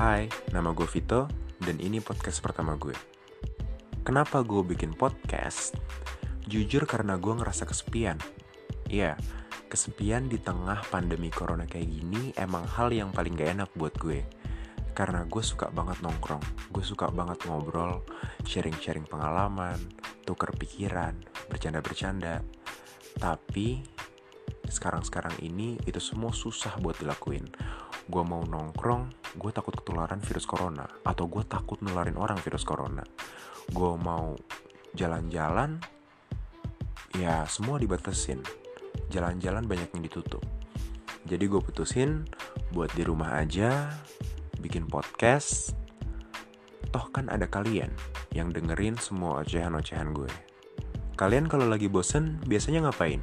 Hai, nama gue Vito dan ini podcast pertama gue. Kenapa gue bikin podcast? Jujur karena gue ngerasa kesepian. Iya, kesepian di tengah pandemi corona kayak gini emang hal yang paling gak enak buat gue. Karena gue suka banget nongkrong, gue suka banget ngobrol, sharing-sharing pengalaman, tuker pikiran, bercanda-bercanda. Tapi sekarang-sekarang ini itu semua susah buat dilakuin. Gue mau nongkrong, gue takut ketularan virus corona. Atau gue takut nularin orang virus corona. Gue mau jalan-jalan, ya semua dibatasin. Jalan-jalan banyak yang ditutup. Jadi gue putusin buat di rumah aja, bikin podcast. Toh kan ada kalian yang dengerin semua ocehan-ocehan gue. Kalian kalau lagi bosen biasanya ngapain?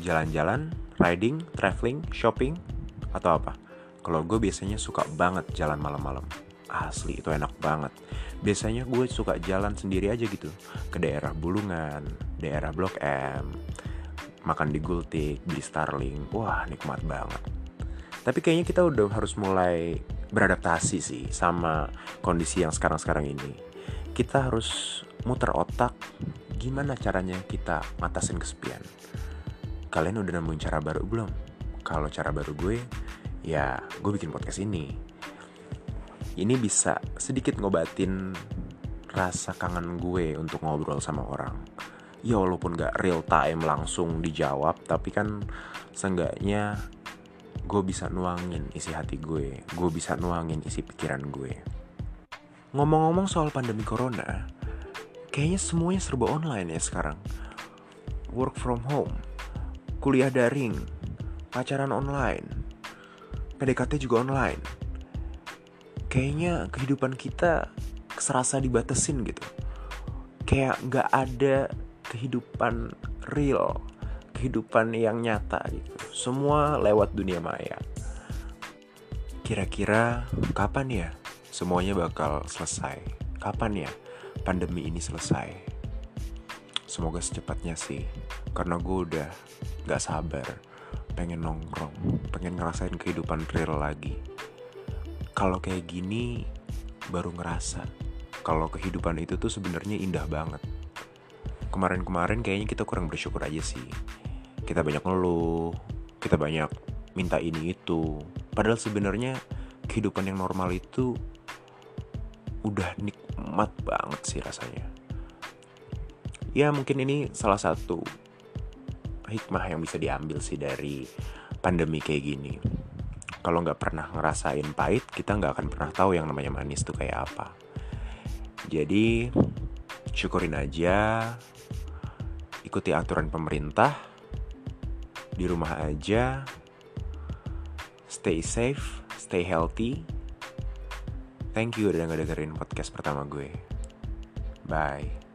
jalan-jalan, riding, traveling, shopping, atau apa? Kalau gue biasanya suka banget jalan malam-malam. Asli itu enak banget. Biasanya gue suka jalan sendiri aja gitu ke daerah Bulungan, daerah Blok M, makan di Gultik, beli Starling. Wah, nikmat banget. Tapi kayaknya kita udah harus mulai beradaptasi sih sama kondisi yang sekarang-sekarang ini. Kita harus muter otak gimana caranya kita ngatasin kesepian kalian udah nemuin cara baru belum? Kalau cara baru gue, ya gue bikin podcast ini. Ini bisa sedikit ngobatin rasa kangen gue untuk ngobrol sama orang. Ya walaupun gak real time langsung dijawab, tapi kan seenggaknya gue bisa nuangin isi hati gue. Gue bisa nuangin isi pikiran gue. Ngomong-ngomong soal pandemi corona, kayaknya semuanya serba online ya sekarang. Work from home kuliah daring, pacaran online, PDKT juga online. Kayaknya kehidupan kita serasa dibatesin gitu. Kayak nggak ada kehidupan real, kehidupan yang nyata gitu. Semua lewat dunia maya. Kira-kira kapan ya semuanya bakal selesai? Kapan ya pandemi ini selesai? Semoga secepatnya sih, karena gue udah gak sabar pengen nongkrong, pengen ngerasain kehidupan real lagi. Kalau kayak gini, baru ngerasa kalau kehidupan itu tuh sebenarnya indah banget. Kemarin-kemarin kayaknya kita kurang bersyukur aja sih. Kita banyak ngeluh, kita banyak minta ini itu. Padahal sebenarnya kehidupan yang normal itu udah nikmat banget sih rasanya ya mungkin ini salah satu hikmah yang bisa diambil sih dari pandemi kayak gini. Kalau nggak pernah ngerasain pahit kita nggak akan pernah tahu yang namanya manis tuh kayak apa. Jadi syukurin aja ikuti aturan pemerintah di rumah aja stay safe stay healthy. Thank you udah ngedengerin podcast pertama gue. Bye